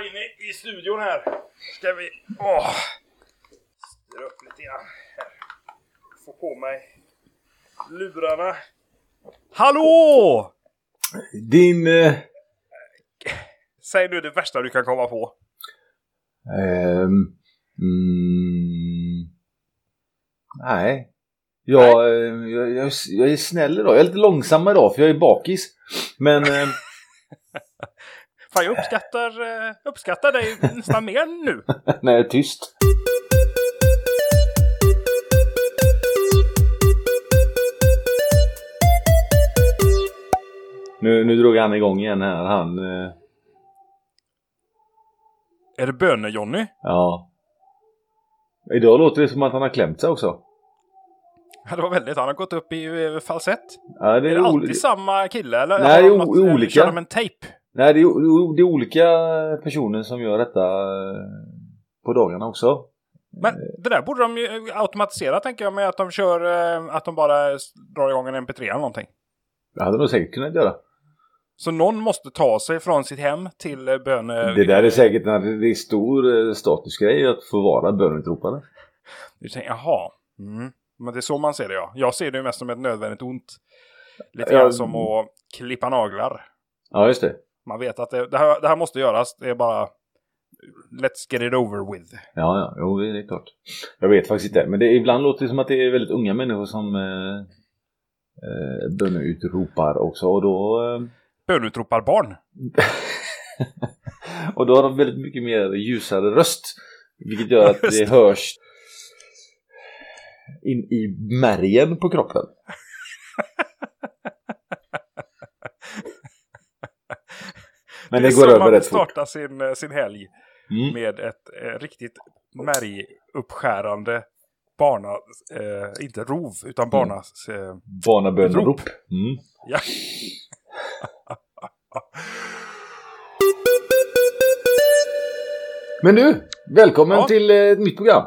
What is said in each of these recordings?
gå in i, i studion här. Ska vi... Åh! Styra upp lite grann. Här. Få på mig lurarna. Hallå! Din... Eh, Säg nu det värsta du kan komma på. ehm, mm, nej. Jag, eh, jag, jag, jag är snäll idag. Jag är lite långsam idag för jag är bakis. Men... Eh, Fan, jag uppskattar, eh, uppskattar dig nästan mer nu. nej, jag är tyst. Nu, nu drog han igång igen här. Han... Eh, Är det Böne-Johnny? ja. Idag låter det som att han har klämt sig också. Ja, det var väldigt. Han har gått upp i eh, falsett. Ja, Är det ol- alltid samma kille eller? Nej, det är eh, olika. Kör de en tejp? Nej, det är, det är olika personer som gör detta eh, på dagarna också. Men det där borde de ju automatisera tänker jag med att de kör, eh, att de bara drar igång en mp3 eller någonting. Det hade de säkert kunnat göra. Så någon måste ta sig från sitt hem till eh, böne... Det där är säkert en det är stor eh, statusgrej att få vara bönutropare. Du tänker, jaha. Mm. Men det är så man ser det ja. Jag ser det ju mest som ett nödvändigt ont. Lite Ja. grann som att klippa naglar. Ja, just det. Man vet att det, det, här, det här måste göras. Det är bara... Let's get it over with. Ja, ja, jo, det är klart. Jag vet faktiskt inte. Men det, ibland låter det som att det är väldigt unga människor som eh, eh, bönutropar också. Och då, eh, Bönutropar barn. och då har de väldigt mycket mer ljusare röst. Vilket gör att det hörs in i märgen på kroppen. Men det, är går över rätt fort. startar sin, eh, sin helg. Mm. Med ett eh, riktigt märguppskärande barna... Eh, inte rov, utan barnas... Eh, Barnabönerop. Mm. ja. Men du, välkommen Ja. till eh, nytt program.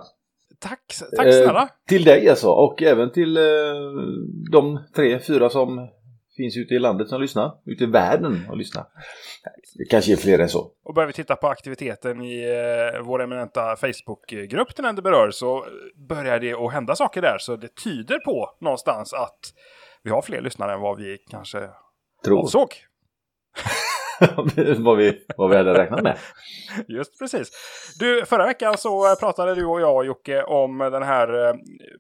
Tack, tack snälla. Eh, till dig alltså och även till eh, de tre, fyra som finns ute i landet som lyssnar. Ute i världen och lyssnar. Det kanske är fler än så. Och börjar vi titta på aktiviteten i eh, vår eminenta Facebookgrupp den det berör så börjar det att hända saker där. Så det tyder på någonstans att vi har fler lyssnare än vad vi kanske Tror. avsåg. vad, vi, vad vi hade räknat med. Just precis. Du, förra veckan så eh, pratade du och jag Jocke om den här eh,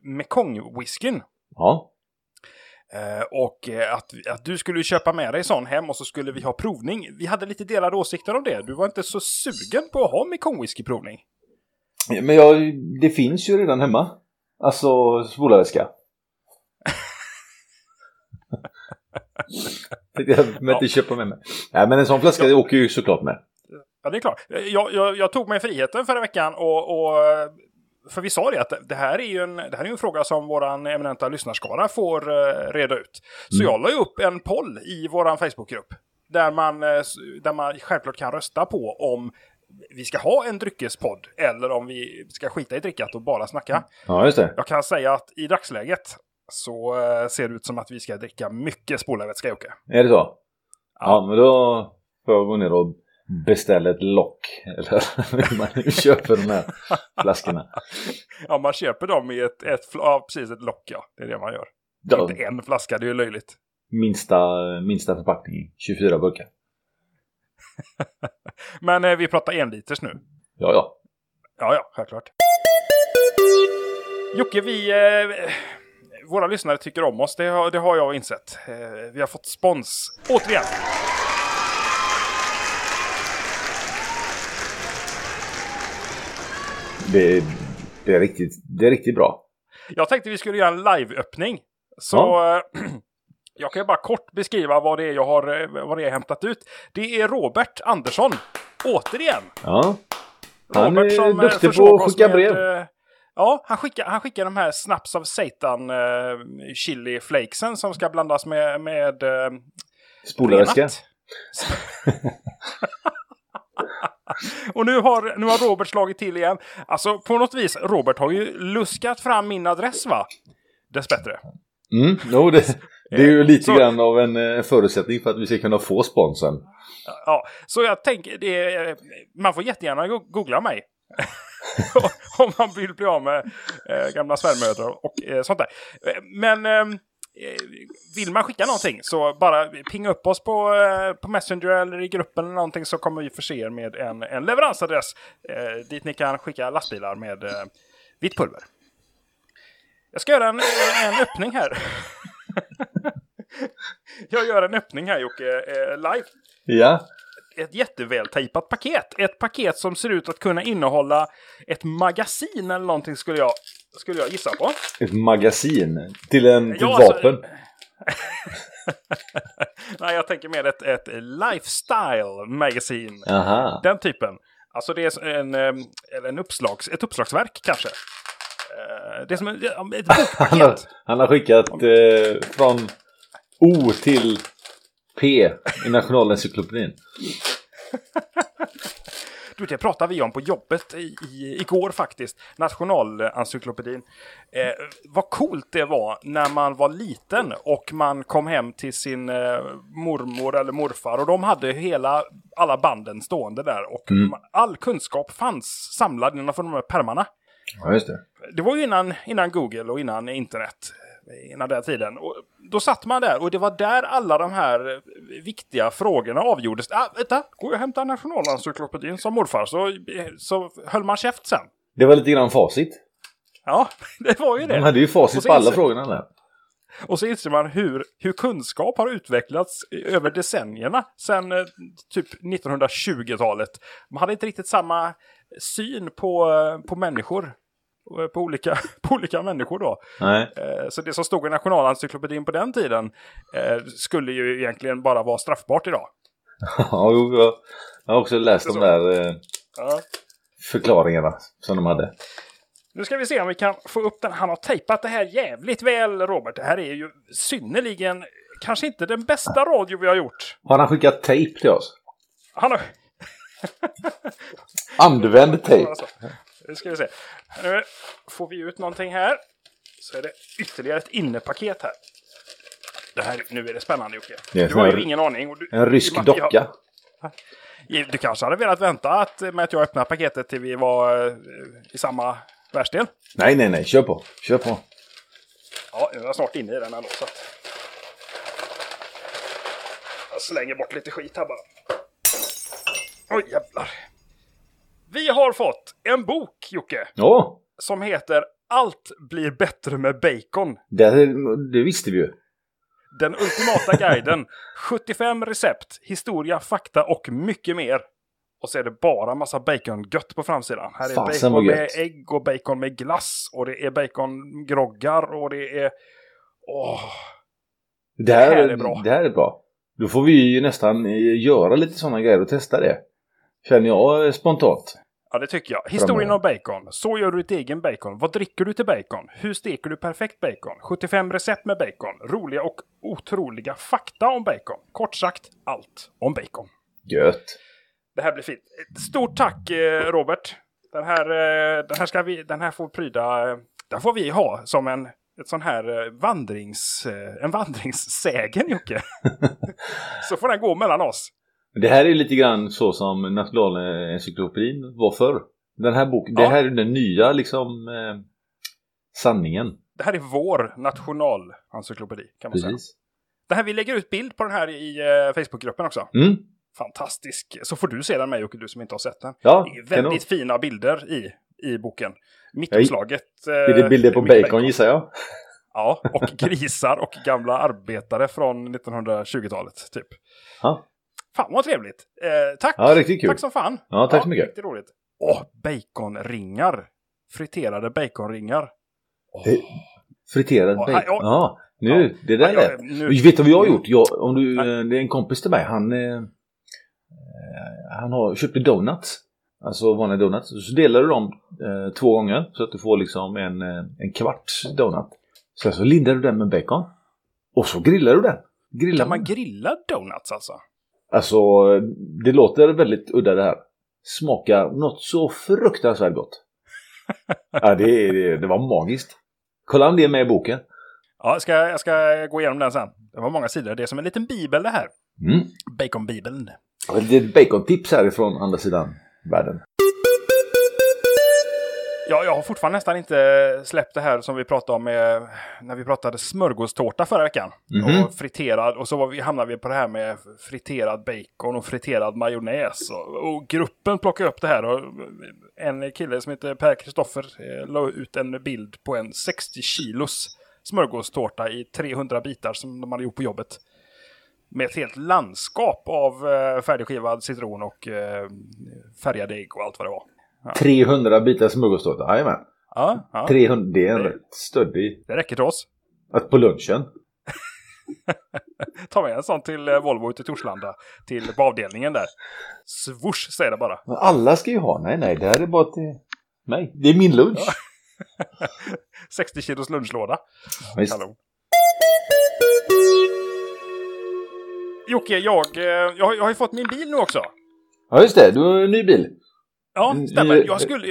Mekong-whiskyn. Ja. Eh, och eh, att, att du skulle köpa med dig sån hem och så skulle vi ha provning. Vi hade lite delade åsikter om det. Du var inte så sugen på att ha Mekong-whisky-provning. Men jag, det finns ju redan hemma. Alltså spolarväska. Jag men inte köpa med mig. Nej men en sån flaska åker ju såklart med. Ja, det är klart. Jag, jag, jag tog mig friheten förra veckan och, och för vi sa det att det här är ju en, det här är en fråga som våran eminenta lyssnarskara får uh, reda ut. Så jag la ju upp en poll i våran Facebookgrupp. Där man, eh, där man självklart kan rösta på om vi ska ha en dryckespodd eller om vi ska skita i drickat och bara snacka. Ja just det. Jag kan säga att i dagsläget så eh, ser det ut som att vi ska dricka mycket spolarvätska Jocke. Är det så? Ja, men då får jag gå ner och beställa ett lock. Eller hur man köper de här flaskorna. Ja, man köper dem i ett, ett, ja, precis ett lock ja. Det är det man gör. Ja, Inte en flaska, det är ju löjligt. minsta, minsta förpackning. 24 burkar. Men eh, vi pratar en liters nu. Ja, ja. Ja, ja, självklart. Jocke, vi... Eh, våra lyssnare tycker om oss, det har, det har jag insett. Eh, vi har fått spons, återigen. Det, det, är riktigt, det är riktigt bra. Jag tänkte vi skulle göra en live-öppning. Så Ja. eh, jag kan ju bara kort beskriva vad det är jag har, eh, vad det är hämtat ut. Det är Robert Andersson, återigen. Ja. Han Robert är som, eh, duktig på att skicka brev. Ja, han skickar, han skickar de här Snaps of Satan eh, chili flakesen som ska blandas med, med eh, Spolarväska. Och nu har, nu har Robert slagit till igen. Alltså på något vis, Robert har ju luskat fram min adress va? Dessbättre. Mm, jo, det, Det är ju lite Så- grann av en eh, förutsättning för att vi ska kunna få sponsorn. Ja, så jag tänker, det är, man får jättegärna go- googla mig. Om man vill bli av med eh, gamla svärmödrar och eh, sånt där. Eh, Men eh, vill man skicka någonting så bara pinga upp oss på, eh, på Messenger eller i gruppen eller någonting så kommer vi förse er med en, en leveransadress eh, dit ni kan skicka lastbilar med eh, vitt pulver. Jag ska göra en, en öppning här. Jag gör en öppning här Jocke, eh, live Ja, ett jättevältejpat paket. Ett paket som ser ut att kunna innehålla ett magasin eller någonting skulle jag, skulle jag gissa på. ett magasin till en till Ja, alltså- vapen. Nej, jag tänker mer ett, ett lifestyle magasin. Aha. Den typen. Alltså det är en, eller en uppslags, ett uppslagsverk kanske. Eh, Det är som en, ett Han har, han har skickat eh, från O till P i Nationalencyklopedin. Du, det pratade vi om på jobbet i, i, igår faktiskt. Nationalencyklopedin. Eh, vad coolt det var när man var liten och man kom hem till sin eh, mormor eller morfar och de hade hela, alla banden stående där och Mm. all kunskap fanns samlad innanför de här pärmarna. Ja, just det. Det var ju innan, innan Google och innan internet. Innan den tiden. Och då satt man där och det var där alla de här viktiga frågorna avgjordes. Ah, vänta, jag och hämtar Nationalencyklopedin som morfar så, så höll man käft sen. Det var lite grann facit. Ja, det var ju det. De hade ju facit på alla inser- frågorna där. Och så inser man hur, hur kunskap har utvecklats över decennierna sedan eh, typ 1920-talet. Man hade inte riktigt samma syn på, eh, på människor. Eh, På olika, på olika människor då. Nej. Eh, Så det som stod i Nationalencyklopedin på den tiden eh, skulle ju egentligen bara vara straffbart idag. Ja, jag har också läst de där Ja. förklaringarna som de hade. Nu ska vi se om vi kan få upp den. Han har tejpat det här jävligt väl, Robert. Det här är ju synnerligen, kanske inte den bästa radio vi har gjort. Har han skickat tejp till oss? Han har... Använd tejp. Nu ska vi se. Nu får vi ut någonting här. Så är det ytterligare ett innepaket här. Det här, nu är det spännande Jocke. Det Du har ju ingen aning. Du, En rysk Ja, docka. Du kanske hade velat vänta att, med att jag öppnar paketet till vi var eh, i samma världsdel? Nej, nej, nej. Kör på. Kör på. Ja, nu är jag snart inne i den ändå. Så att... Jag slänger bort lite skit här bara. Oj, jävlar. Vi har fått en bok, Jocke, Ja, som heter Allt blir bättre med bacon. det, det visste vi ju. Den ultimata guiden. 75 recept, historia, fakta och mycket mer. Och så är det bara massa bacongött på framsidan. Här är Fasen bacon med ägg och bacon med glass. Och det är bacongroggar och det är... Åh, Det här, Det här är bra. Det här är bra. Då får vi ju nästan eh, göra lite sådana grejer och testa det. Känner jag eh, spontant. Ja, det tycker jag. Historien om bacon. Så gör du ditt egen bacon. Vad dricker du till bacon? Hur steker du perfekt bacon? 75 recept med bacon. Roliga och otroliga fakta om bacon. Kort sagt, allt om bacon. Gött. Det här blir fint. Stort tack eh, Robert. Den här, eh, den här, ska vi, den här får pryda, eh, den får vi ha som en ett sån här vandrings, en vandringssägen Jocke. så får den gå mellan oss. Det här är lite grann så som Nationalencyklopedin var förr. Den här boken, det Ja. här är den nya liksom eh, sanningen. Det här är vår nationalencyklopedi kan man säga. Precis. Det här, vi lägger ut bild på den här i eh, Facebookgruppen också. Mm. Fantastisk. Så får du se den med Jocke, du som inte har sett den. Ja, Det är kanon. väldigt fina bilder i, i boken. Mittuppslaget. Eh, Är det bilder på mycket bacon gissar jag? Ja, och grisar och gamla arbetare från 1920-talet typ. Ja, Fan vad trevligt. Eh, tack! ja riktigt kul. Tack som fan. Ja, tack så mycket. Riktigt roligt. Åh, baconringar. Friterade baconringar. Åh. Det- Friterad Ja, bacon. ja. Ja, nu, det där Ja, jag- nu- Vet du vad jag har gjort? Jag, om du, det är en kompis till mig. Han, eh, eh, han har, köpte donuts. Alltså vanliga donuts. Så delar du dem eh, två gånger så att du får liksom en, eh, en kvarts donut. Sen så lindar du den med bacon. Och så grillar du den. Grillar Kan man grilla donuts alltså? Alltså, det låter väldigt udda det här. Smakar något så fruktansvärt gott. ja, det, det, det var magiskt. Kolla om det är med i boken. Ja, jag ska, jag ska gå igenom den sen. Det var många sidor. Det är som en liten bibel det här. Mm. Bacon-bibeln. Det är ett bacontips härifrån andra sidan världen. Ja, jag har fortfarande nästan inte släppt det här som vi pratade om med, när vi pratade smörgåstårta förra veckan. Mhm. Och friterad, och så var vi, hamnade vi på det här med friterad bacon och friterad majonnäs. Och, och gruppen plockade upp det här och en kille som heter Per Kristoffer eh, la ut en bild på en 60 kilos smörgåstårta i 300 bitar som de hade gjort på jobbet. Med ett helt landskap av eh, färdigskivad citron och eh, färgad ägg och allt vad det var. 300 bitar smörgåstårta, jajamän. Ja, ja. 300, det är en Det- rätt stöddig. det räcker till oss. Att på lunchen. Ta med en sån till eh, Volvo ute i Torslanda. Till avdelningen där. Swoosh säger det bara. Men alla ska ju ha. Nej, nej, det här är bara till mig. Det är min lunch. 60 kilos lunchlåda. Visst. Jocke, jag, eh, jag, jag har ju fått min bil nu också. Ja, just det. Du har en ny bil. Ja, stämmer. ny- Jag skulle,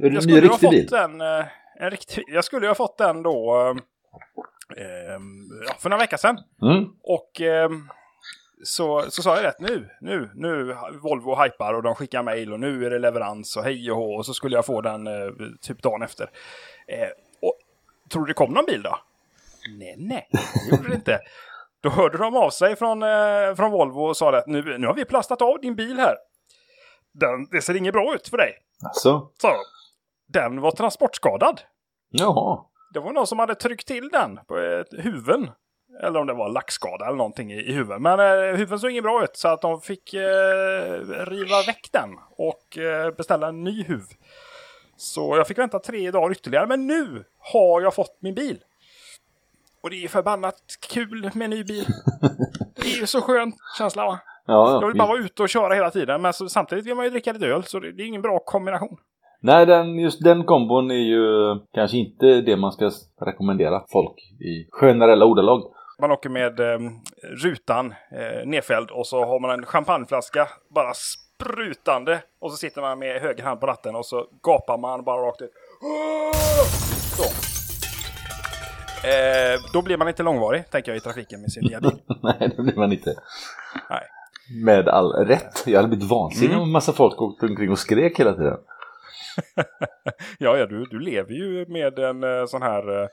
jag ny skulle ju ha fått bil? den... eh, En riktig, jag skulle ju ha fått den då... eh, eh, ja, för några veckor sedan. Mm. Och ehm, så, så sa jag rätt nu, nu, nu, Volvo hypar och de skickar mail och nu är det leverans och hej och hå och så skulle jag få den eh, typ dagen efter. Eh, och tror du det kom någon bil då? Nej, nej, det gjorde det inte. Då hörde de av sig från, eh, från Volvo och sa att nu, nu har vi plastat av din bil här. Den, det ser inget bra ut för dig, Alltså. de. Den var transportskadad. Jaha. Det var någon som hade tryckt till den på eh, huven. Eller om det var lackskada eller någonting i, i huven. Men eh, huven såg inget bra ut så att de fick eh, riva väck den och eh, beställa en ny huv. Så jag fick vänta tre dagar ytterligare. Men nu har jag fått min bil. Och det är förbannat kul med en ny bil. Det är ju så skön känsla va? Ja, Jag vill bara vara ute och köra hela tiden. Men så, samtidigt vill man ju dricka lite öl. Så det, det är ingen bra kombination. Nej, den, just den kombon är ju kanske inte det man ska rekommendera folk i generella ordalag. Man åker med eh, rutan eh, nedfälld och så har man en champagneflaska bara sprutande. Och så sitter man med höger hand på ratten och så gapar man bara rakt ut. Så. Eh, då blir man inte långvarig, tänker jag, i trafiken med sin nya bil. Nej, det blir man inte. Nej. Med all rätt. Jag hade blivit vansinnig Mm. om en massa folk åkte omkring och skrek hela tiden. Ja, ja du, du lever ju med en eh, sån här eh,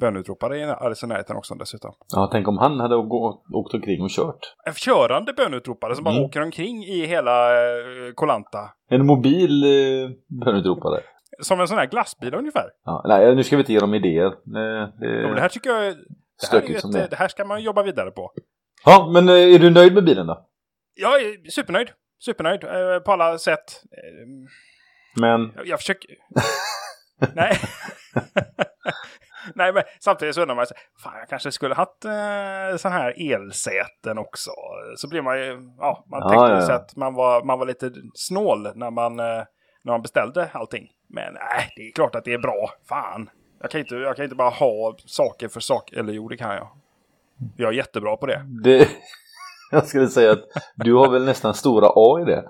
bönutropare i närheten också dessutom. Ja, tänk om han hade gå- åkt omkring och kört. En körande bönutropare som bara Mm. åker omkring i hela eh, Kolanta. En mobil eh, bönutropare. Som en sån här glassbil ungefär. Ja, nej, nu ska vi inte ge dem idéer. Eh, Det men det är här tycker jag... Det här, ett, det är. det här ska man jobba vidare på. Ja, men eh, är du nöjd med bilen då? Jag är supernöjd. Supernöjd eh, på alla sätt. Eh, Men, jag, jag försöker... Nej. Nej, men samtidigt så undrar man sig, fan jag kanske skulle haft eh, sån här elsäten också. Så blir man ju, ja, man Ja, tänkte ja, sig att man var, man var lite snål när man, eh, när man beställde allting. Men nej, det är klart att det är bra. Fan. Jag kan inte, jag kan inte bara ha saker för saker. Eller jo, det kan jag. Jag är jättebra på det. det, jag skulle säga att du har väl nästan stora A i det.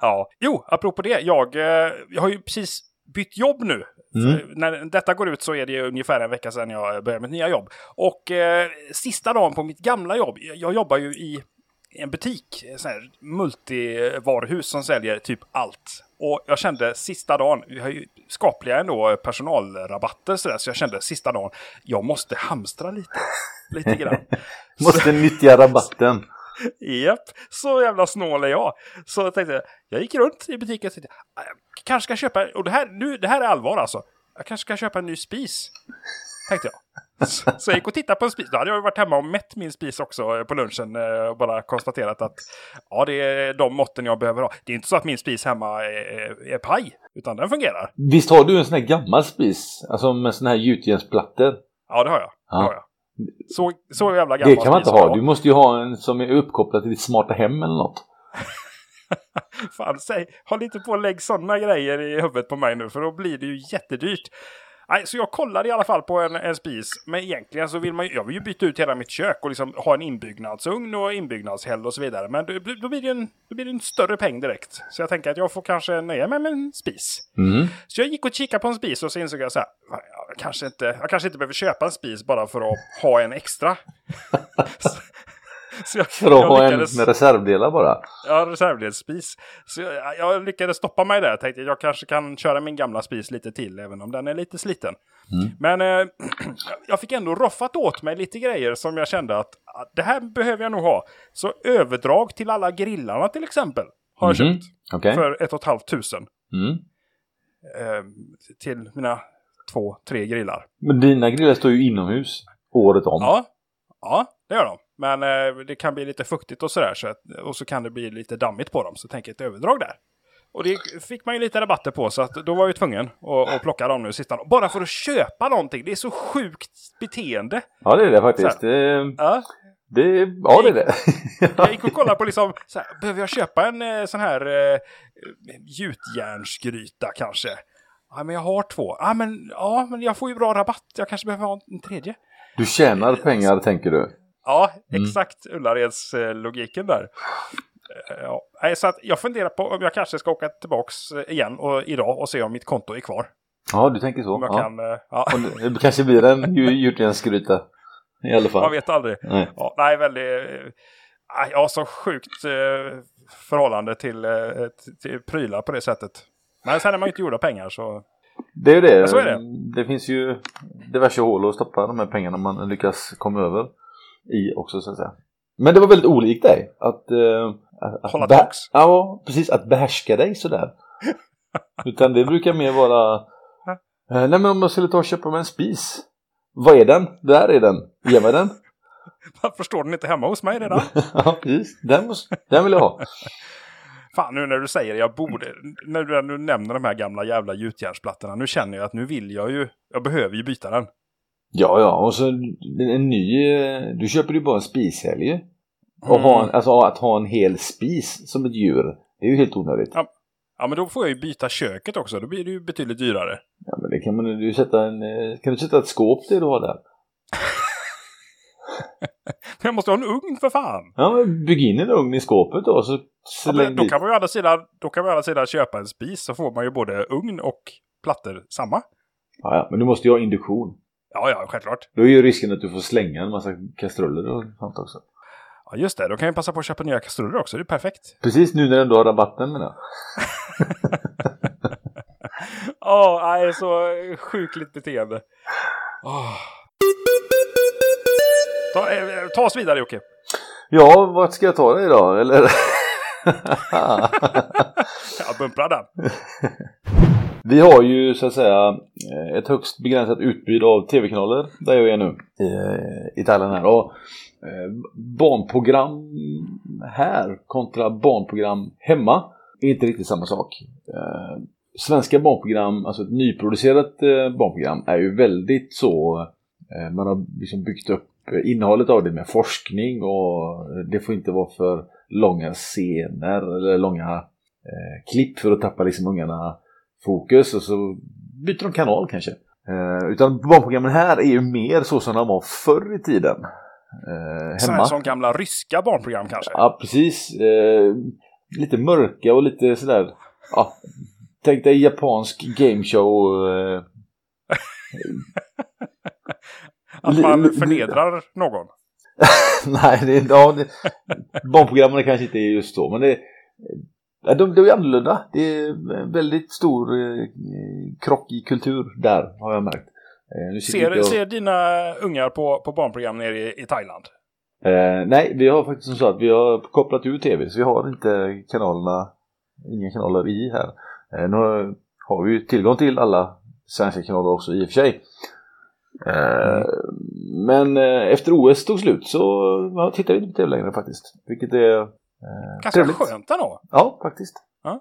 Ja, jo, apropå det. Jag, eh, jag har ju precis bytt jobb nu. Mm. För När detta går ut så är det ungefär en vecka sedan jag började mitt nya jobb. Och eh, sista dagen på mitt gamla jobb, jag jag jobbar ju i en butik, en sån här multivaruhus som säljer typ allt. Och jag kände sista dagen, vi har ju skapliga ändå personalrabatter sådär, så jag kände sista dagen, jag måste hamstra lite. Lite grann. Måste nyttja rabatten. Japp, så jävla snål är jag. Så jag tänkte, jag gick runt i butiken och tänkte, "Ah, jag kanske ska köpa, och det här, nu, det här är allvar alltså. Jag kanske ska köpa en ny spis. Tänkte jag. Så, jag gick och tittade på en spis. Då hade jag varit hemma och mätt min spis också eh, på lunchen eh, och bara konstaterat att ja, det är de måtten jag behöver ha. Det är inte så att min spis hemma är, är, är paj, utan den fungerar. Visst har du en sån här gammal spis? Alltså med såna här gjutjärnsplattor? Ja, det har jag. Det Ja. har jag. Så, så jävla gammal Det kan man inte ha. Du måste ju ha en som är uppkopplad till ditt smarta hem eller något. Fan, säg, håll inte på och lägg sådana grejer i huvudet på mig nu för då blir det ju jättedyrt. Nej, så jag kollade i alla fall på en, en spis. Men egentligen så vill man ju, jag vill ju byta ut hela mitt kök och liksom ha en inbyggnadsugn och inbyggnadshäll och så vidare. Men då, då, blir det en, då blir det en större peng direkt. Så jag tänker att jag får kanske nöja mig med en spis. Mm. Så jag gick och kikade på en spis och så insåg jag så här. Jag kanske inte, jag kanske inte behöver köpa en spis bara för att ha en extra. Så jag, För att ha lyckades... en med reservdelar bara? Ja, reservdelsspis. Så jag, jag, lyckades stoppa mig där. Jag tänkte jag kanske kan köra min gamla spis lite till, även om den är lite sliten. Mm. Men eh, jag fick ändå roffat åt mig lite grejer som jag kände att det här behöver jag nog ha. Så överdrag till alla grillarna till exempel har jag mm. köpt. Okay. För ett och ett halvt tusen. Mm. Eh, till mina två, tre grillar. Men dina grillar står ju inomhus året om. Ja, ja det gör de. Men eh, det kan bli lite fuktigt och sådär. Så och så kan det bli lite dammigt på dem. Så jag ett överdrag där. Och det fick man ju lite rabatter på. Så att då var jag ju tvungen att, att plocka dem nu sista Bara för att köpa någonting. Det är så sjukt beteende. Ja det är det faktiskt. Det, ja. Det, ja, det är det. jag gick och kollade på liksom, så här, behöver jag köpa en eh, sån här eh, gjutjärnsgryta kanske? Ja, men jag har två. Ja men, ja, men jag får ju bra rabatt. Jag kanske behöver ha en tredje. Du tjänar pengar, tänker du? Ja, mm. exakt mm. Ullareds-logiken där. Eh, ja, så att jag funderar på om jag kanske ska åka tillbaks eh, igen och, idag och se om mitt konto är kvar. Ja, du tänker så. Om jag ja. Kan, eh, ja. Det kanske blir en gjutjärnsgryta i alla fall. Man vet aldrig. Nej, ja, nej väldigt... Jag har så sjukt förhållande till, till prylar på det sättet. Men sen är man ju inte gjorda pengar så... Det är det. så är det. Det finns ju diverse hål att stoppa de här pengarna man lyckas komma över i också så att säga. Men det var väldigt olikt dig. Att, uh, att Hålla tillbaks? Ja, precis. Att behärska dig sådär. Utan det brukar mer vara uh, Nej men om jag skulle ta och köpa mig en spis. Vad är den? Där är den. Ge mig den. Varför står den inte hemma hos mig redan? ja, precis. Den, måste, den vill jag ha. Fan, nu när du säger jag borde, när du, när du nämner de här gamla jävla gjutjärnsplattorna, nu känner jag att nu vill jag ju, jag behöver ju byta den. Ja, ja, och så en ny, du köper ju bara en spishelg ju. Och ha en, alltså att ha en hel spis som ett djur, det är ju helt onödigt. Ja. ja, men då får jag ju byta köket också, då blir det ju betydligt dyrare. Ja, men det kan man ju sätta en, eh, kan du sätta ett skåp det du har där? jag måste ha en ugn för fan! Ja, men bygg in en ugn i skåpet då. Så ja, då, kan man ju andra sidan, då kan man å andra sidan köpa en spis så får man ju både ugn och plattor samma. Ja, ja men du måste ju ha induktion. Ja, ja, självklart. Då är ju risken att du får slänga en massa kastruller och sånt också. Ja, just det. Då kan jag passa på att köpa nya kastruller också. Det är perfekt. Precis nu när du ändå har rabatten med det. Åh, oh, nej, så sjukligt beteende. Oh. Ta, eh, ta oss vidare Jocke. Ja, vart ska jag ta dig idag? Eller? jag bumprar den. Vi har ju så att säga eh, ett högst begränsat utbud av tv-kanaler där jag är nu i Thailand här. Och eh, barnprogram här kontra barnprogram hemma är inte riktigt samma sak. Eh, svenska barnprogram, alltså ett nyproducerat barnprogram är ju väldigt så man har liksom byggt upp innehållet av det med forskning och det får inte vara för långa scener eller långa klipp för att tappa liksom ungarna fokus och så byter de kanal kanske. Eh, utan barnprogrammen här är ju mer så som de var förr i tiden. Eh, hemma. Som gamla ryska barnprogram kanske? Ja, precis. Eh, lite mörka och lite sådär. Ja, tänk dig japansk gameshow. Eh, Att man förnedrar någon? Nej, det, ja, det, barnprogrammen kanske inte är just så, men det, de, de är annorlunda. Det är väldigt stor eh, krock i kultur där har jag märkt. Eh, ser, och... ser dina ungar på, på barnprogram nere i, i Thailand? Eh, nej, vi har faktiskt som så att vi har kopplat ur tv så vi har inte kanalerna, inga kanaler i här. Eh, nu har vi ju tillgång till alla svenska kanaler också i och för sig. Eh, mm. Men eh, efter OS tog slut så ja, tittar vi inte på tv längre faktiskt. Vilket är Eh, Ganska trevligt. skönt ändå. Ja, faktiskt. Ja.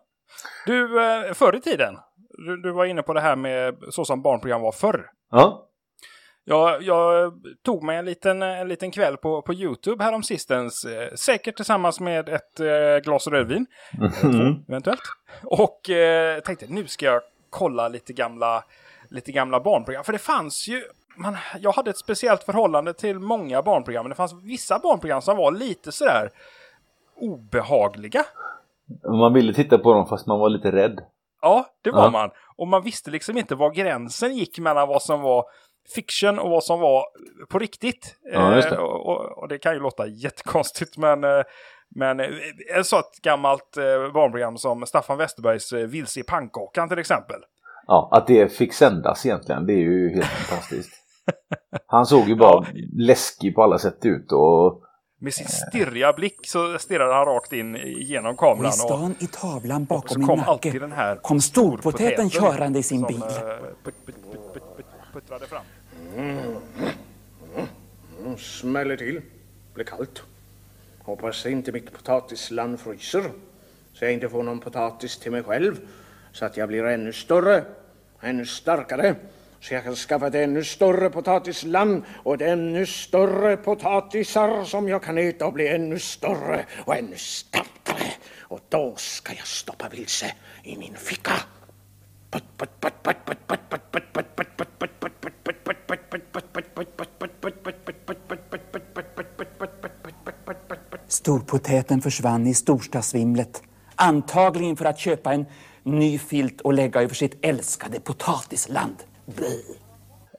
Du, eh, förr i tiden, du, du, var inne på det här med så som barnprogram var förr. Ja. Jag, jag tog mig en liten, en liten kväll på, på YouTube häromsistens. Eh, säkert tillsammans med ett glas rödvin. Mm. Eventuellt. Och eh, tänkte nu ska jag kolla lite gamla lite gamla barnprogram. För det fanns ju, man, jag hade ett speciellt förhållande till många barnprogram. Men det fanns vissa barnprogram som var lite sådär obehagliga. Man ville titta på dem fast man var lite rädd. Ja, det var Ja. man. Och man visste liksom inte var gränsen gick mellan vad som var fiction och vad som var på riktigt. Ja, det. Eh, och, och, det kan ju låta jättekonstigt, men, eh, men eh, ett sånt gammalt eh, barnprogram som Staffan Westerbergs eh, Vilse i pannkakan till exempel. Ja, att det fick sändas egentligen, det är ju helt fantastiskt. Han såg ju bara läskig på alla sätt ut och Med sin stirriga blick så stirrade han rakt in genom Och kameran. i Och, stan i tavlan och bakom min nacke den här kom storpoteten storpoteten körande i sin som, bil. eh, put, put, put, put, put, puttrade fram. Smäller till. Blir kallt. Hoppas inte mitt potatisland fryser. Så jag inte får någon potatis till mig själv. Så att jag blir ännu större. Ännu starkare. Så jag kan skaffa ett ännu större potatisland och ett ännu större potatisar som jag kan äta och bli ännu större och ännu starkare. Och då ska jag stoppa vilse i min ficka. Storpotäten försvann i storstadsvimlet, antagligen för att köpa en ny filt och lägga över sitt älskade potatisland.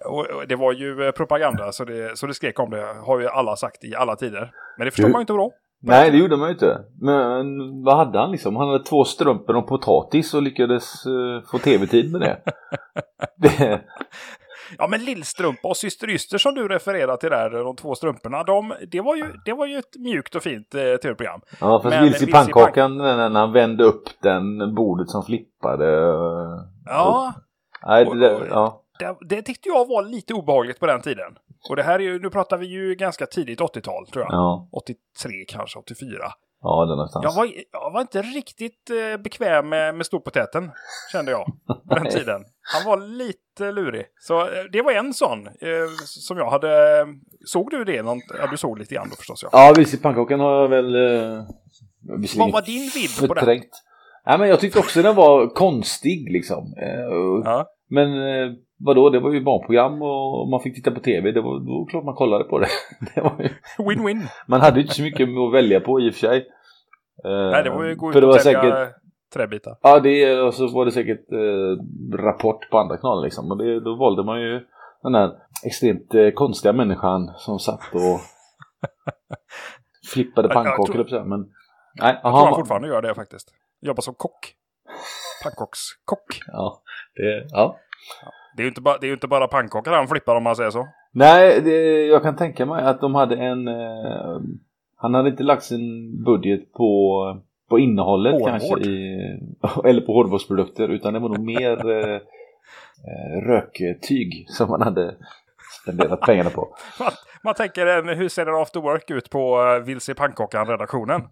Och och det var ju eh, propaganda, så det, så det skrek om det. Har ju alla sagt i alla tider. Men det förstår Du- man ju inte då. Nej, det gjorde man ju inte. Men vad hade han liksom? Han hade två strumpor och potatis och lyckades eh, få tv-tid med det. det. Ja, men Lillstrumpa och Syster Yster som du refererar till där, de två strumporna, de, det, var ju, det var ju ett mjukt och fint eh, tv-program. Ja, fast Vilse i pannkakan när när han vände upp den bordet som flippade. eh, Ja, Nej, det, där- ja. det, det tyckte jag var lite obehagligt på den tiden. Och det här är ju, nu pratar vi ju ganska tidigt 80-tal tror jag. Ja, 83 kanske, 84. ja, det någonstans. Jag var, jag var inte riktigt eh, bekväm med, med storpotäten, kände jag, på den tiden. Han var lite lurig. Så eh, det var en sån eh, som jag hade... Såg du det? Någon, ja, du såg lite grann då förstås. Ja. Ja, Vilse i pannkakan har jag väl... Eh, Vad var din vidd på den? Nej, men jag tyckte också den var konstig liksom. Eh, Ja. Men eh, vadå, det var ju barnprogram och man fick titta på tv. Det var, det var klart man kollade på det. det var ju, Win-win. man hade ju inte så mycket att välja på i och för sig. Eh, Nej, det var ju gå ut och säkert, träbitar. Ja, det, och så var det säkert eh, Rapport på andra kanaler liksom. Och det, då valde man ju den här extremt eh, konstiga människan som satt och flippade Ja, jag pannkakor. tror- Men nej, Jag tror aha, han fortfarande gör det faktiskt. Jobbar som kock. Pannkakskock. Ja, det, ja. Det är ju inte, bara, det är inte bara pannkakor han flippar om man säger så. Nej, det, jag kan tänka mig att de hade en... Eh, han hade inte lagt sin budget på, på innehållet Hårdvård. kanske i, eller på hårdvårdsprodukter utan det var nog mer eh, eh, röktyg som man hade spenderat pengarna på. Man, man tänker, hur ser en after work ut på uh, Vilse pannkakan-redaktionen?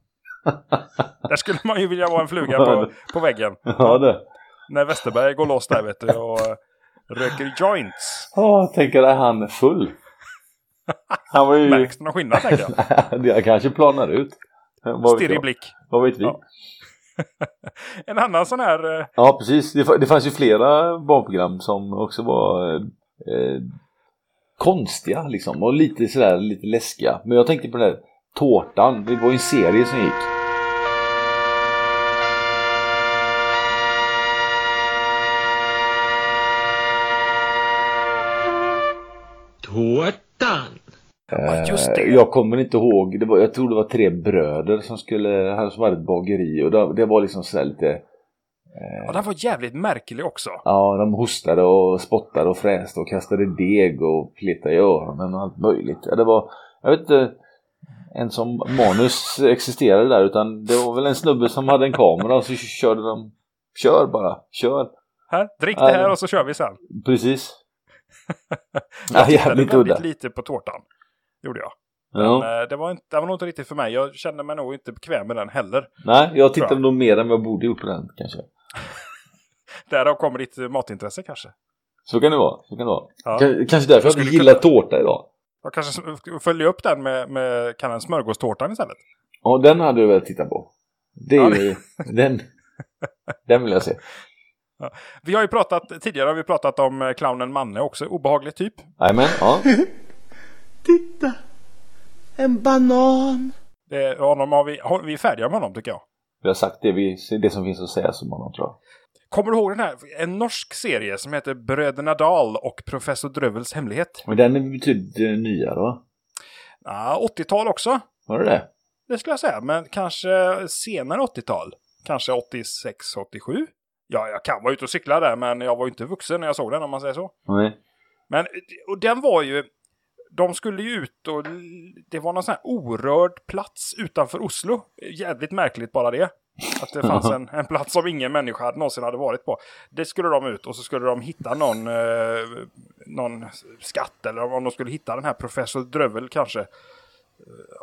där skulle man ju vilja vara en fluga på, på väggen. Ja, det. När Westerberg går loss där vet du och eh, röker joints. Ja, tänker är han full? Han var ju... Märks det någon skillnad tänker jag? det kanske planar ut. Stirrig blick. Vad vet vi? Ja. Ja, En annan sån här... eh, precis. Det, fa- det fanns ju flera barnprogram som också var eh, konstiga liksom och lite sådär lite läskiga. Men jag tänkte på den där Tårtan. Det var ju en serie som gick. Tårtan! Ja, just det. Eh, Jag kommer inte ihåg. Det var, jag tror det var tre bröder som skulle, han som hade ett bageri och det, det var liksom sådär lite Ja, den var jävligt märklig också. Ja, de hostade och spottade och fräste och kastade deg och petade i öronen och allt möjligt. Ja, det var, jag vet inte ens om manus existerade där utan det var väl en snubbe som hade en kamera och så körde de Kör bara, kör! Här, drick Ja, det här det- och så kör vi sen. Precis. Jag Ja, tittade jävligt väldigt lite på tårtan. Gjorde jag. Ja. eh, det, var inte, det var nog inte riktigt för mig. Jag kände mig nog inte bekväm med den heller. Nej, jag tittade jag. nog mer än vad jag borde gjort på den kanske. Därav kommer ditt matintresse kanske. Så kan det vara. Så kan det vara. Ja. Kanske därför jag skulle inte gillar kunna- tårta idag. Jag kanske följer upp den med, med kan smörgåstårtan istället. Ja, den hade du väl tittat på. Det är Ja, ju, den, den vill jag se. Vi har ju pratat, tidigare har vi pratat om eh, clownen Manne också, obehaglig typ. Jajamän, ja. Titta! En banan! Det, honom har vi, har, vi är färdiga med honom tycker jag. Vi har sagt det, vi, det som finns att säga som honom tror jag. Kommer du ihåg den här, en norsk serie som heter Bröderna Dahl och Professor Drövels hemlighet? Men den är betydligt nyare va? Ja, 80-tal också. Var det det? Det skulle jag säga, men kanske senare 80-tal. Kanske 86, 87. Ja, jag kan vara ute och cykla där, men jag var ju inte vuxen när jag såg den om man säger så. Nej. Men, och den var ju... De skulle ju ut och det var någon sån här orörd plats utanför Oslo. Jävligt märkligt bara det. Att det fanns en, en plats som ingen människa någonsin hade varit på. Det skulle de ut och så skulle de hitta någon, eh, någon skatt eller om de skulle hitta den här professor Drövel kanske. Eh,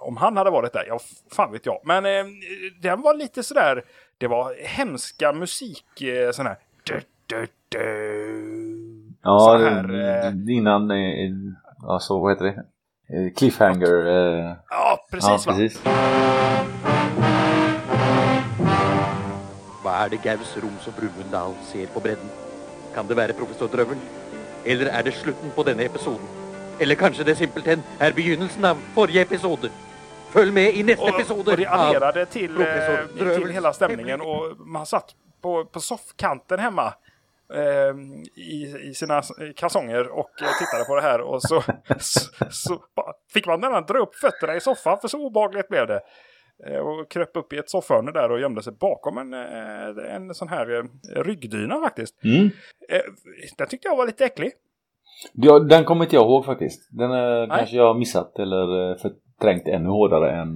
Om han hade varit där, ja fan vet jag. Men eh, den var lite sådär, det var hemska musik, eh, sån här. Du, du, du. Ja, Sån här, eh, innan, eh, alltså vad heter det? Eh, Cliffhanger. Eh, Ja, precis ja, va. precis. Hva er det Gaus Roms og Brumunddal ser på bredden? Kan det være professor Drøvel? Eller er det slutten på denne episoden? Eller kanskje det simpelthen er begynnelsen av forrige episode? Følg med i och det av adderade till, eh, till hela stämningen och man satt på, på soffkanten hemma eh, i, i sina kalsonger och eh, tittade på det här och så, så, så fick man nästan dra upp fötterna i soffan för så obehagligt blev det. Eh, Och kröp upp i ett soffhörne där och gömde sig bakom en, eh, en sån här eh, ryggdyna faktiskt. Mm. Den tyckte jag var lite äcklig. Ja, den kommer inte jag ihåg faktiskt. Den eh, kanske jag har missat eller förträngt ännu hårdare än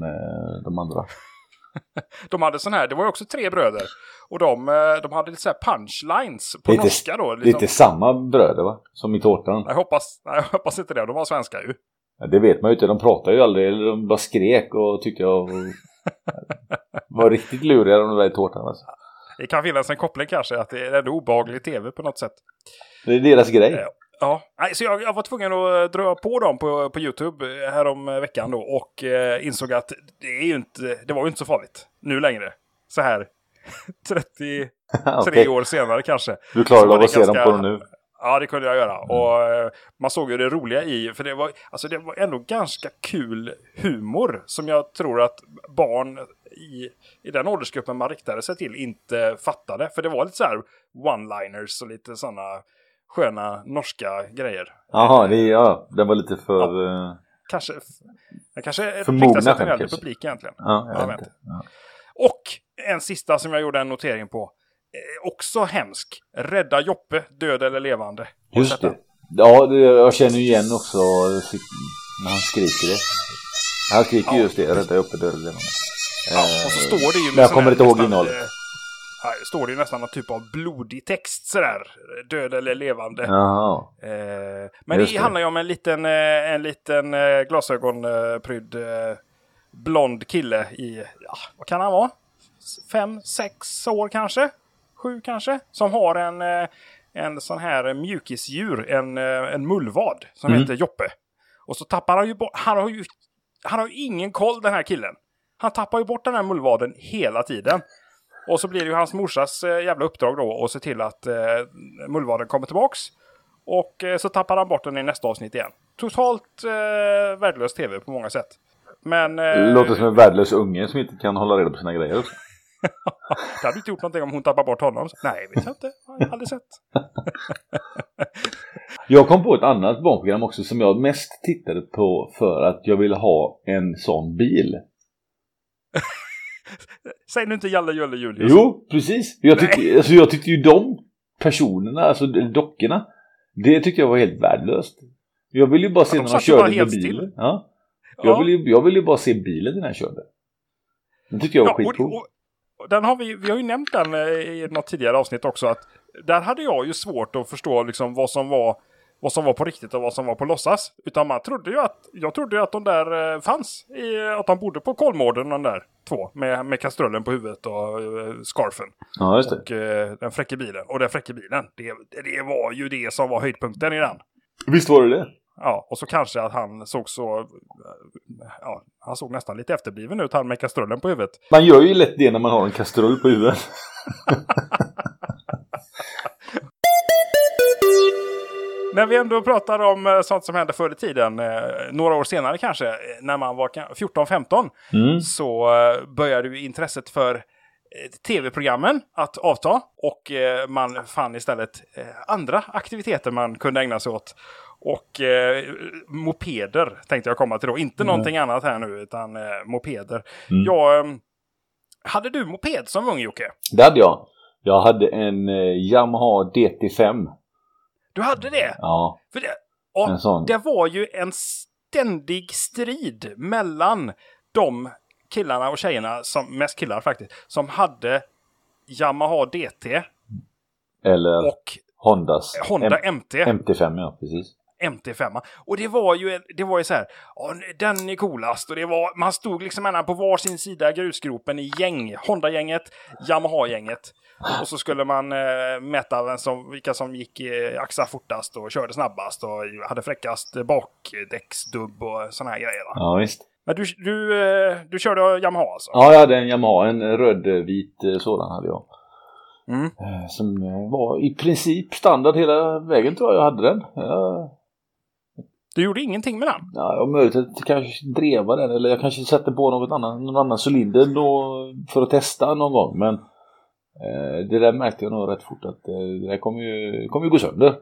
de andra. De hade sån här, det var ju också tre bröder. Och de, de hade lite så här punchlines på Lite- norska då. Liksom. inte samma bröder va? Som i tårtan. Jag hoppas, nej, jag hoppas inte det, de var svenska ju. Ja, det vet man ju inte. De pratar ju aldrig. Eller de bara skrek och tyckte jag var riktigt luriga de där i tårtan. Alltså. Det kan finnas en koppling kanske, att det är ändå obehaglig tv på något sätt. Det är deras grej. Ja. Ja, så jag, jag var tvungen att dra på dem på, på YouTube här om veckan då och eh, insåg att det, är ju inte, det var ju inte så farligt nu längre. Så här 33 Okej. år senare kanske. Du var av att se dem på dem nu. Ja, det kunde jag göra. Och eh, man såg ju det roliga i, för det var, alltså det var ändå ganska kul humor som jag tror att barn i, i den åldersgruppen man riktade sig till inte fattade. För det var lite så här one-liners och lite sådana sköna norska grejer. Jaha, det, ja, den var lite för... eh, Kanske, jag kanske För mogna sig till en äldre publik egentligen. ja, jag Jag vet vet inte. Ja. Och en sista som jag gjorde en notering på. Eh, också hemsk. Rädda Joppe, död eller levande. Just det. Ja, det, jag känner ju igen också när han skriker det. Han skriker Ja. just det, rädda uppe död levande. Ja, och så står det ju Men jag sån kommer inte ihåg innehållet. eh, här står det ju nästan någon typ av blodig text sådär. Död eller levande. Eh, men Just det handlar ju om en liten, eh, en liten eh, glasögonprydd eh, blond kille i, ja, vad kan han vara? Fem, sex år kanske? Sju kanske? Som har en, eh, en sån här mjukisdjur, en, eh, en mullvad som Mm. heter Joppe. Och så tappar han ju bort, han har ju, han har ju ingen koll den här killen. Han tappar ju bort den här mullvaden hela tiden. Och så blir det ju hans morsas eh, jävla uppdrag då att se till att eh, mullvaden kommer tillbaks. Och eh, så tappar han bort den i nästa avsnitt igen. Totalt eh, värdelös tv på många sätt. Men... Det Eh, låter som en värdelös unge som inte kan hålla reda på sina grejer. det hade inte gjort någonting om hon tappar bort honom. Nej, vet jag inte. Jag har aldrig sett. Jag kom på ett annat barnprogram också som jag mest tittade på för att jag ville ha en sån bil. Säg nu inte Jalle Julle Julius. Jo, precis. Jag tyckte, alltså, jag tyckte ju de personerna, alltså dockorna, det tyckte jag var helt värdelöst. Jag ville ju bara se de när de körde med bilen. Ja. Ja. Jag, ville ju, jag ville ju bara se bilen när den körde. Den tyckte jag var Ja, skitcool. Den har vi, vi har ju nämnt den eh, i något tidigare avsnitt också. att Där hade jag ju svårt att förstå liksom vad som var vad som var på riktigt och vad som var på låtsas. Utan man trodde ju att, jag trodde ju att de där eh, fanns. I, att de bodde på Kolmården de där två. Med, med kastrullen på huvudet och eh, scarfen. Ja, just det. Och den fräcka bilen. Och den fräcka bilen, det, det var ju det som var höjdpunkten i den. Visst var det det? Ja, och så kanske att han såg så... Eh, ja, han såg nästan lite efterbliven ut, han med kastrullen på huvudet. Man gör ju lätt det när man har en kastrull på huvudet. när vi ändå pratar om eh, sånt som hände förr i tiden, eh, några år senare kanske, när man var 14-15, mm. så började ju intresset för tv-programmen att avta och eh, man fann istället eh, andra aktiviteter man kunde ägna sig åt. Och eh, mopeder tänkte jag komma till då. Inte någonting annat här nu, utan eh, mopeder. Jag, eh, hade du moped som ung Jocke? Det hade jag. Jag hade en eh, Yamaha DT5. Du hade det? Ja, För det, och det var ju en ständig strid mellan de killarna och tjejerna, som, mest killar faktiskt, som hade Yamaha DT eller och Hondas Honda M- MT. MT5 ja, precis. MT5. Och det var ju, det var ju så här, "Ja, den är coolast och det var, man stod liksom på varsin sida grusgropen i gäng. Honda-gänget, Yamaha-gänget. Och så skulle man eh, mäta vem som, vilka som gick eh, axa fortast och körde snabbast och hade fräckast bakdäcksdubb och såna här grejer. Va? Ja, visst. Men du, du, eh, du körde Yamaha alltså? Ja, jag hade en Yamaha, en röd-vit eh, sådan hade jag. Mm. Eh, Som var i princip standard hela vägen tror jag jag hade den. Jag, Du gjorde ingenting med den? ja, jag möjligt kanske dreva den eller jag kanske satte på något annan, någon annan cylinder då för att testa någon gång. Men det där märkte jag nog rätt fort att eh, det där kommer ju, kommer ju gå sönder.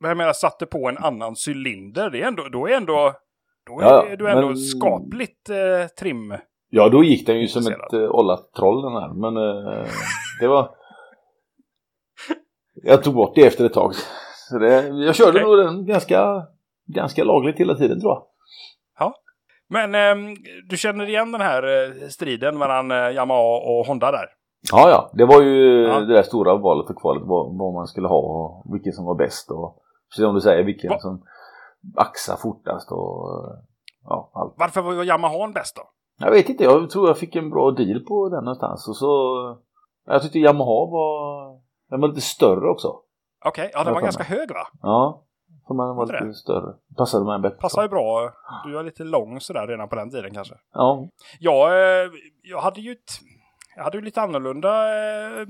Men jag menar, satte på en annan cylinder, det är ändå, då är ändå, då är Ja, ja, du ändå men- skapligt eh, trim. Ja, då gick den ju som ett eh, ollat troll den här. Men eh, det var... Jag tog bort det efter ett tag. Så det, jag körde Okej. nog den ganska, ganska lagligt hela tiden tror jag. Men ehm, du känner igen den här eh, striden mellan eh, Yamaha och Honda där? Ja, ja. Det var ju Ja. det där stora valet och kvalet. Vad, vad man skulle ha och vilken som var bäst. Och precis som du säger, vilken Va- som axar fortast och ja, allt. Varför var Yamahan bäst då? Jag vet inte, jag tror jag fick en bra deal på den någonstans. Och så... Jag tyckte Yamaha var... Den var lite större också. Okej, ja den var ganska hög va? Ja, för man var Inte det? lite större. Passade mig bättre. Passar ju bra. Du är lite lång sådär redan på den tiden kanske. Ja, Jag, eh, jag hade ju ett, jag hade ju lite annorlunda eh,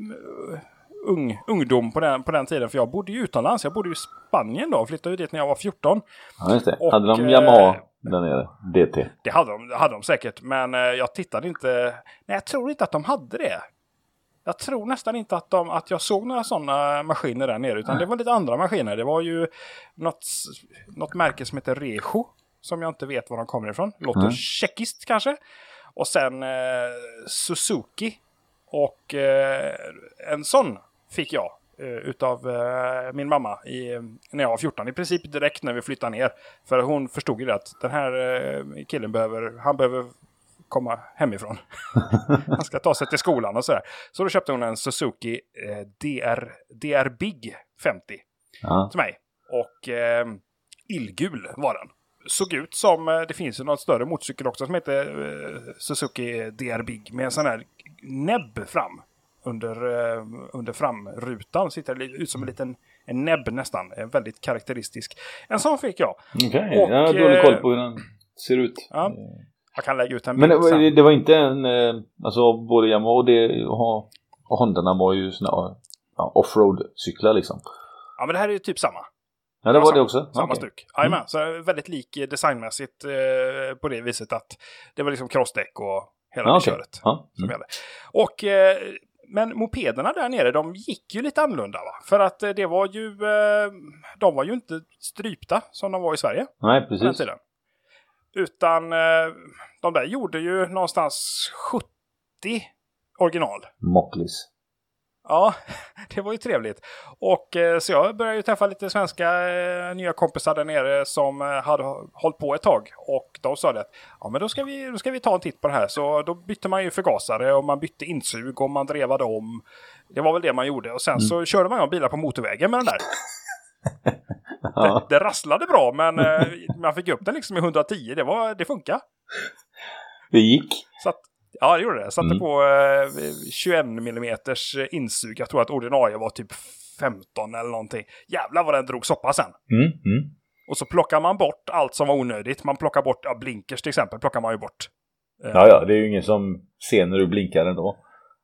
ung, ungdom på den, på den tiden. För jag bodde ju utomlands. Jag bodde ju i Spanien då. Flyttade ju dit när jag var 14. ja just det. Och, hade de eh, Yamaha där nere? DT? Det hade de, hade de säkert, men eh, jag tittade inte. Nej, jag tror inte att de hade det. Jag tror nästan inte att, de, att jag såg några sådana maskiner där nere, utan det var lite andra maskiner. Det var ju något, något märke som heter Rejo, som jag inte vet var de kommer ifrån. Låter Mm. tjeckiskt kanske. Och sen eh, Suzuki. Och eh, en sån fick jag eh, utav eh, min mamma i, när jag var 14. I princip direkt när vi flyttade ner. För hon förstod ju det att den här eh, killen behöver, han behöver komma hemifrån. han ska ta sig till skolan och sådär. Så då köpte hon en Suzuki eh, DR, DR Big 50 Ja. till mig. Och eh, illgul var den. Såg ut som, eh, det finns ju något större motorcykel också som heter eh, Suzuki DR Big med en sån här näbb fram. Under, eh, under framrutan sitter det ut som en liten en näbb nästan. En väldigt karaktäristisk. En sån fick jag. Okej, Och, jag har dålig koll på hur den ser ut. Ja. Jag kan lägga ut en Men det, var- det var inte en, alltså både Yamaha och, det, och, Hondarna var ju såna ja, offroad-cyklar liksom. Ja men det här är ju typ samma. Ja, det var det också? Samma Okej. styck. Jajamän, så väldigt lik designmässigt eh, på det viset att det var liksom crossdäck och hela Ja, det okej. köret. Ja. Mm. Och, eh, men mopederna där nere, de gick ju lite annorlunda va? För att eh, det var ju, eh, de var ju inte strypta som de var i Sverige Nej, på den precis. tiden. Utan eh, de där gjorde ju någonstans 70 original. Mocklis. Ja, det var ju trevligt. Och eh, så jag började ju träffa lite svenska eh, nya kompisar där nere som eh, hade hållit på ett tag. Och de sa det att ja, men då ska, vi, då ska vi ta en titt på det här. Så då bytte man ju förgasare och man bytte insug och man drevade om. Det var väl det man gjorde. Och sen så körde man om bilar på motorvägen med den där. Ja. Det rasslade bra men man fick upp den liksom i 110. Det, var, det funkar. Det gick. Så att, ja, det gjorde det. Jag satte Mm. på eh, 21 mm insug. Jag tror att ordinarie var typ 15 eller någonting. Jävlar vad den drog soppa sen. Mm, mm. Och så plockar man bort allt som var onödigt. Man plockar bort, ja, blinkers till exempel, plockar man ju bort. Eh, Ja, ja, det är ju ingen som ser när du blinkar ändå.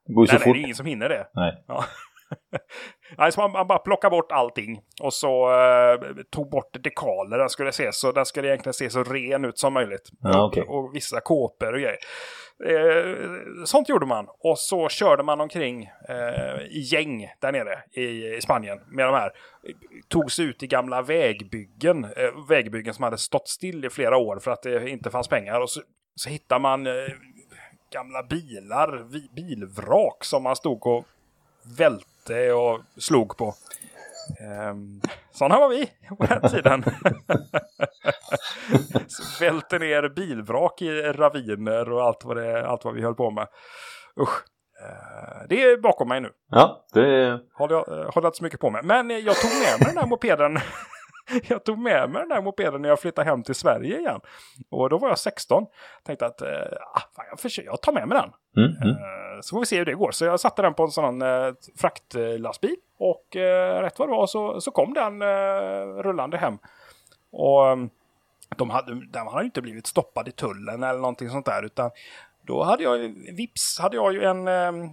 Det går ju nej, så nej, fort. det är ingen som hinner det. Nej. Ja. Nej, så man, man bara plockade bort allting. Och så eh, tog bort dekaler. Den skulle, se så, den skulle egentligen se så ren ut som möjligt. Ja, okej. och, och vissa kåpor och grejer. Eh, sånt gjorde man. Och så körde man omkring eh, i gäng där nere i, i Spanien med de här. Tog sig ut i gamla vägbyggen. Eh, vägbyggen som hade stått still i flera år för att det inte fanns pengar. Och så, så hittar man eh, gamla bilar, bilvrak som man stod och välte och slog på. Um, sådana var vi på den tiden. Välte ner bilvrak i raviner och allt vad, det, allt vad vi höll på med. Usch. Eh, det är bakom mig nu. Ja, det... Håller jag, eh, håller jag inte så mycket på med. Men eh, jag tog med mig den här mopeden. jag tog med mig den här mopeden när jag flyttade hem till Sverige igen. Och då var jag 16. Tänkte att eh, ah, jag, försöker, jag tar med mig den. Mm, mm. Eh, Så får vi se hur det går. Så jag satte den på en sån eh, fraktlastbil. Och eh, rätt vad det var så, så kom den eh, rullande hem. Och eh, de hade, den hade ju inte blivit stoppad i tullen eller någonting sånt där. Utan då hade jag, vips, hade jag ju en, eh,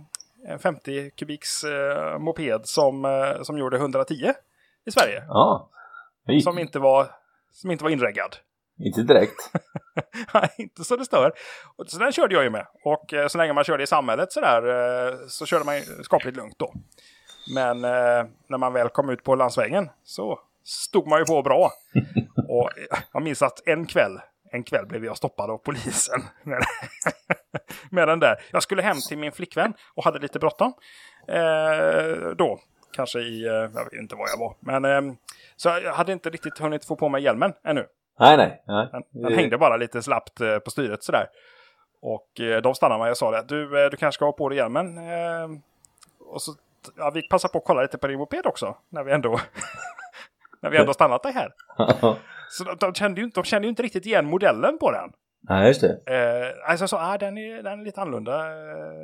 en 50 kubiks eh, moped som, som gjorde 110 i Sverige. Ja. Som inte var, som inte var inreggad. Inte direkt. Nej, inte så det stör. Så den körde jag ju med. Och eh, så länge man körde i samhället sådär eh, så körde man skapligt lugnt då. Men eh, när man väl kom ut på landsvägen så stod man ju på bra. Och jag minns att en kväll, en kväll blev jag stoppad av polisen. Med, med den där. Jag skulle hem till min flickvän och hade lite bråttom. Eh, då, kanske i, eh, jag vet inte var jag var. Men eh, så jag hade inte riktigt hunnit få på mig hjälmen ännu. Nej, nej. nej. Den, den hängde bara lite slappt eh, på styret sådär. Och eh, de stannade mig och sa det. Du, du kanske ska ha på dig hjälmen. Eh, och så, ja, vi passar på att kolla lite på din moped också. När vi ändå, när vi ändå stannat dig här. Så de, de, kände ju, inte- de kände ju inte riktigt igen modellen på den. nej, just det. Eh, alltså sa, ah, den, är, den är lite annorlunda.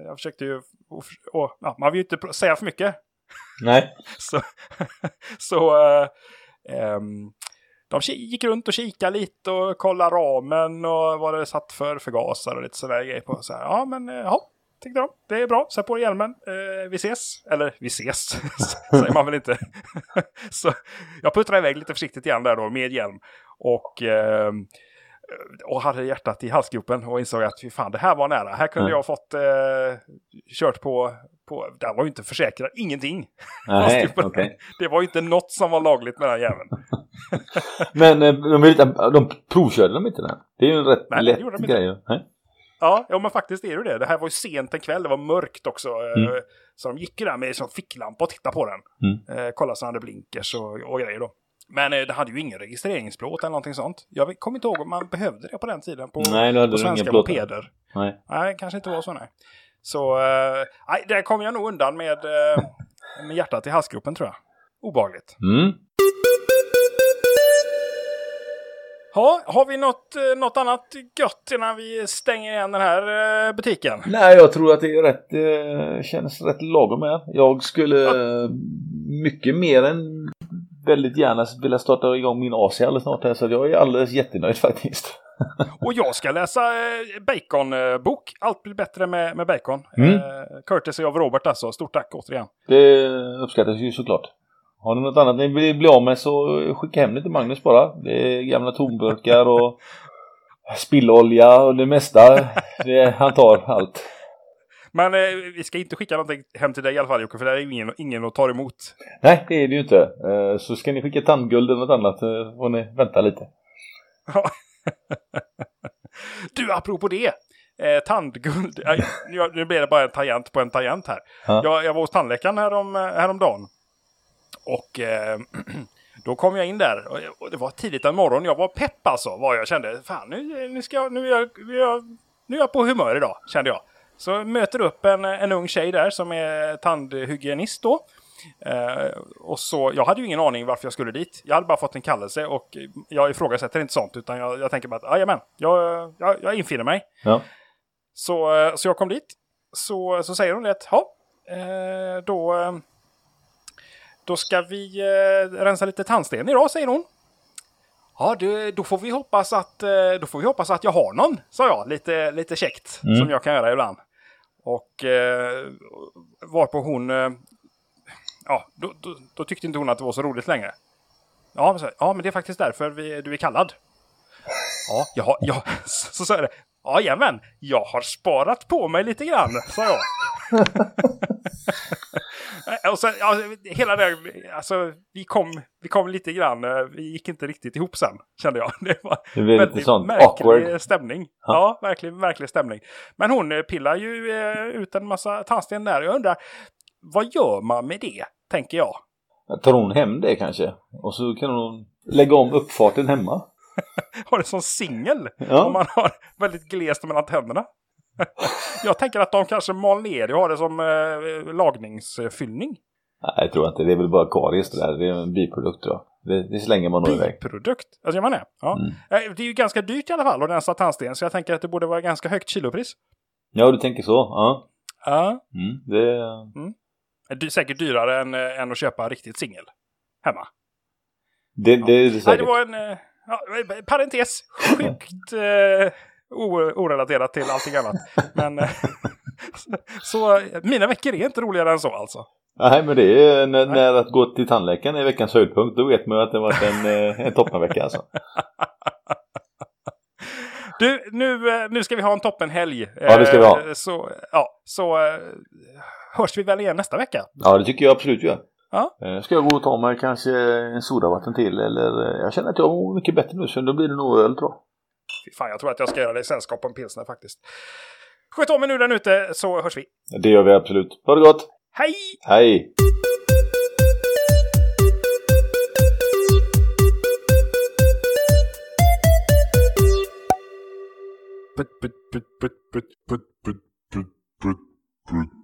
Jag försökte ju, och, och, ja, man vill ju inte säga för mycket. Nej. Så, så eh, ehm, de gick runt och kikade lite och kollade ramen och vad det satt för förgasare och lite sådär grejer på. Så här, ja, men eh, ja, tänkte de. Det är bra, sätt på dig hjälmen. Eh, vi ses. Eller vi ses, säger man väl inte. så jag puttrade iväg lite försiktigt igen där då med hjälm. Och, ehm, och hade hjärtat i halsgropen och insåg att fy fan, det här var nära. Här kunde Ja. jag fått eh, kört på, på, där var ju inte försäkrad, ingenting. Nej, Halsgropen. okej. Det var ju inte något som var lagligt med den jäveln. Men eh, de, lite, de provkörde de inte den? Det är ju en rätt Nej, lätt de grej. Nej? Ja, ja, men faktiskt är det det. Det här var ju sent en kväll, det var mörkt också. eh, Mm. Så de gick ju där med som ficklampa och tittade på den. Mm. Eh, kollade så den hade blinkers och, och grejer då. Men eh, det hade ju ingen registreringsplåt eller någonting sånt. Jag kommer inte ihåg om man behövde det på den tiden på, Nej, på svenska mopeder. Nej. Nej, kanske inte var så nej. Så, eh, nej, där kom jag nog undan med, eh, med hjärtat i halsgropen tror jag. Obehagligt. Mm. Ja, har vi något, eh, något annat gött innan vi stänger igen den här eh, butiken? Nej, jag tror att det är rätt, eh, känns rätt lagom med. Jag skulle eh, mycket mer än väldigt gärna vilja starta igång min AC alldeles snart här, så jag är alldeles jättenöjd faktiskt. Och jag ska läsa eh, Bacon-bok. Allt blir bättre med, med Bacon. Mm. Eh, Curtis av Robert alltså. Stort tack återigen. Det uppskattas ju såklart. Har ni något annat ni vill bli av med så skicka hem det till Magnus bara. Det är gamla tomburkar och spillolja och det mesta. Det, han tar allt. Men eh, vi ska inte skicka någonting hem till dig i alla fall Jocke, för det är ingen, ingen att ta emot. Nej, det är det ju inte. Eh, Så ska ni skicka tandguld eller något annat eh, får ni vänta lite. du, apropå det. Eh, tandguld. Ja, jag- nu blir det bara en tangent på en tangent här. Ja. Jag, jag var hos tandläkaren härom, eh, häromdagen. Och eh, då kom jag in där. Och, och det var tidigt en morgon. Jag var pepp alltså. Vad jag kände. Fan, nu, nu, ska jag, nu, är jag, nu, är jag, nu är jag på humör idag. Kände jag. Så möter upp en, en ung tjej där som är tandhygienist då. Eh, och så, jag hade ju ingen aning varför jag skulle dit. Jag hade bara fått en kallelse och jag ifrågasätter inte sånt utan jag, jag tänker bara att jajamän, jag, jag, jag infinner mig. Ja. Så, eh, så jag kom dit. Så, så säger hon det att ja, eh, då, eh, då ska vi eh, rensa lite tandsten idag, säger hon. Ja, du, då får vi hoppas att eh, då får vi hoppas att jag har någon, sa jag, lite, lite käckt, Mm. som jag kan göra ibland. Och eh, varpå hon, eh, ja, då, då, då tyckte inte hon att det var så roligt längre. Ja, men, så, ja, men det är faktiskt därför vi, du är kallad. Ja, jag, jag, så sa jag det. Jajamän, jag har sparat på mig lite grann, sa jag. och sen, ja, hela det, alltså, vi kom, vi kom lite grann, eh, vi gick inte riktigt ihop sen, kände jag. Det var Det blev lite väldigt sånt märklig awkward. stämning. Ja, verkligen märklig stämning. Men hon eh, pillar ju eh, ut en massa tandsten där. Jag undrar, vad gör man med det, tänker jag? Tar hon hem det kanske? Och så kan hon lägga om uppfarten hemma. Har det som singel? Ja. Om man har väldigt glest mellan tänderna. jag tänker att de kanske mal ner det och har det som eh, lagningsfyllning. Nej, jag tror inte. Det är väl bara karies det där. Det är en biprodukt då. Det, det slänger man nog iväg. Produkt. Alltså gör man det? Ja. Mm. Eh, Det är ju ganska dyrt i alla fall att rensa tandsten. Så jag tänker att det borde vara ganska högt kilopris. Ja, du tänker så? Ja. Ja. Mm, det... Det är säkert dyrare än, eh, än att köpa riktigt singel. Hemma. Det, det är det Nej, säkert. det var en eh, ja, parentes. Sjukt eh, orelaterat till allting annat. Men eh, så mina veckor är inte roligare än så alltså. Nej, men det är när, när att gå till tandläkaren är veckans höjdpunkt. Då vet man ju att det varit en, eh, en toppenvecka alltså. Du, nu, eh, nu ska vi ha en toppenhelg. Ja, det ska vi ha. Så, ja, så hörs vi väl igen nästa vecka. Ja, det tycker jag absolut gör. Ja. Ska jag gå och ta mig kanske en sodavatten till eller jag känner att jag mår mycket bättre nu så då blir det nog öl tror jag. Fy fan, jag tror att jag ska göra dig sällskap på en pilsner faktiskt. Sköt om er nu där ute så hörs vi. Det gör vi absolut. Ha det gott! Hej! Hej! But, but, but, but, but, but, but, but, but, but.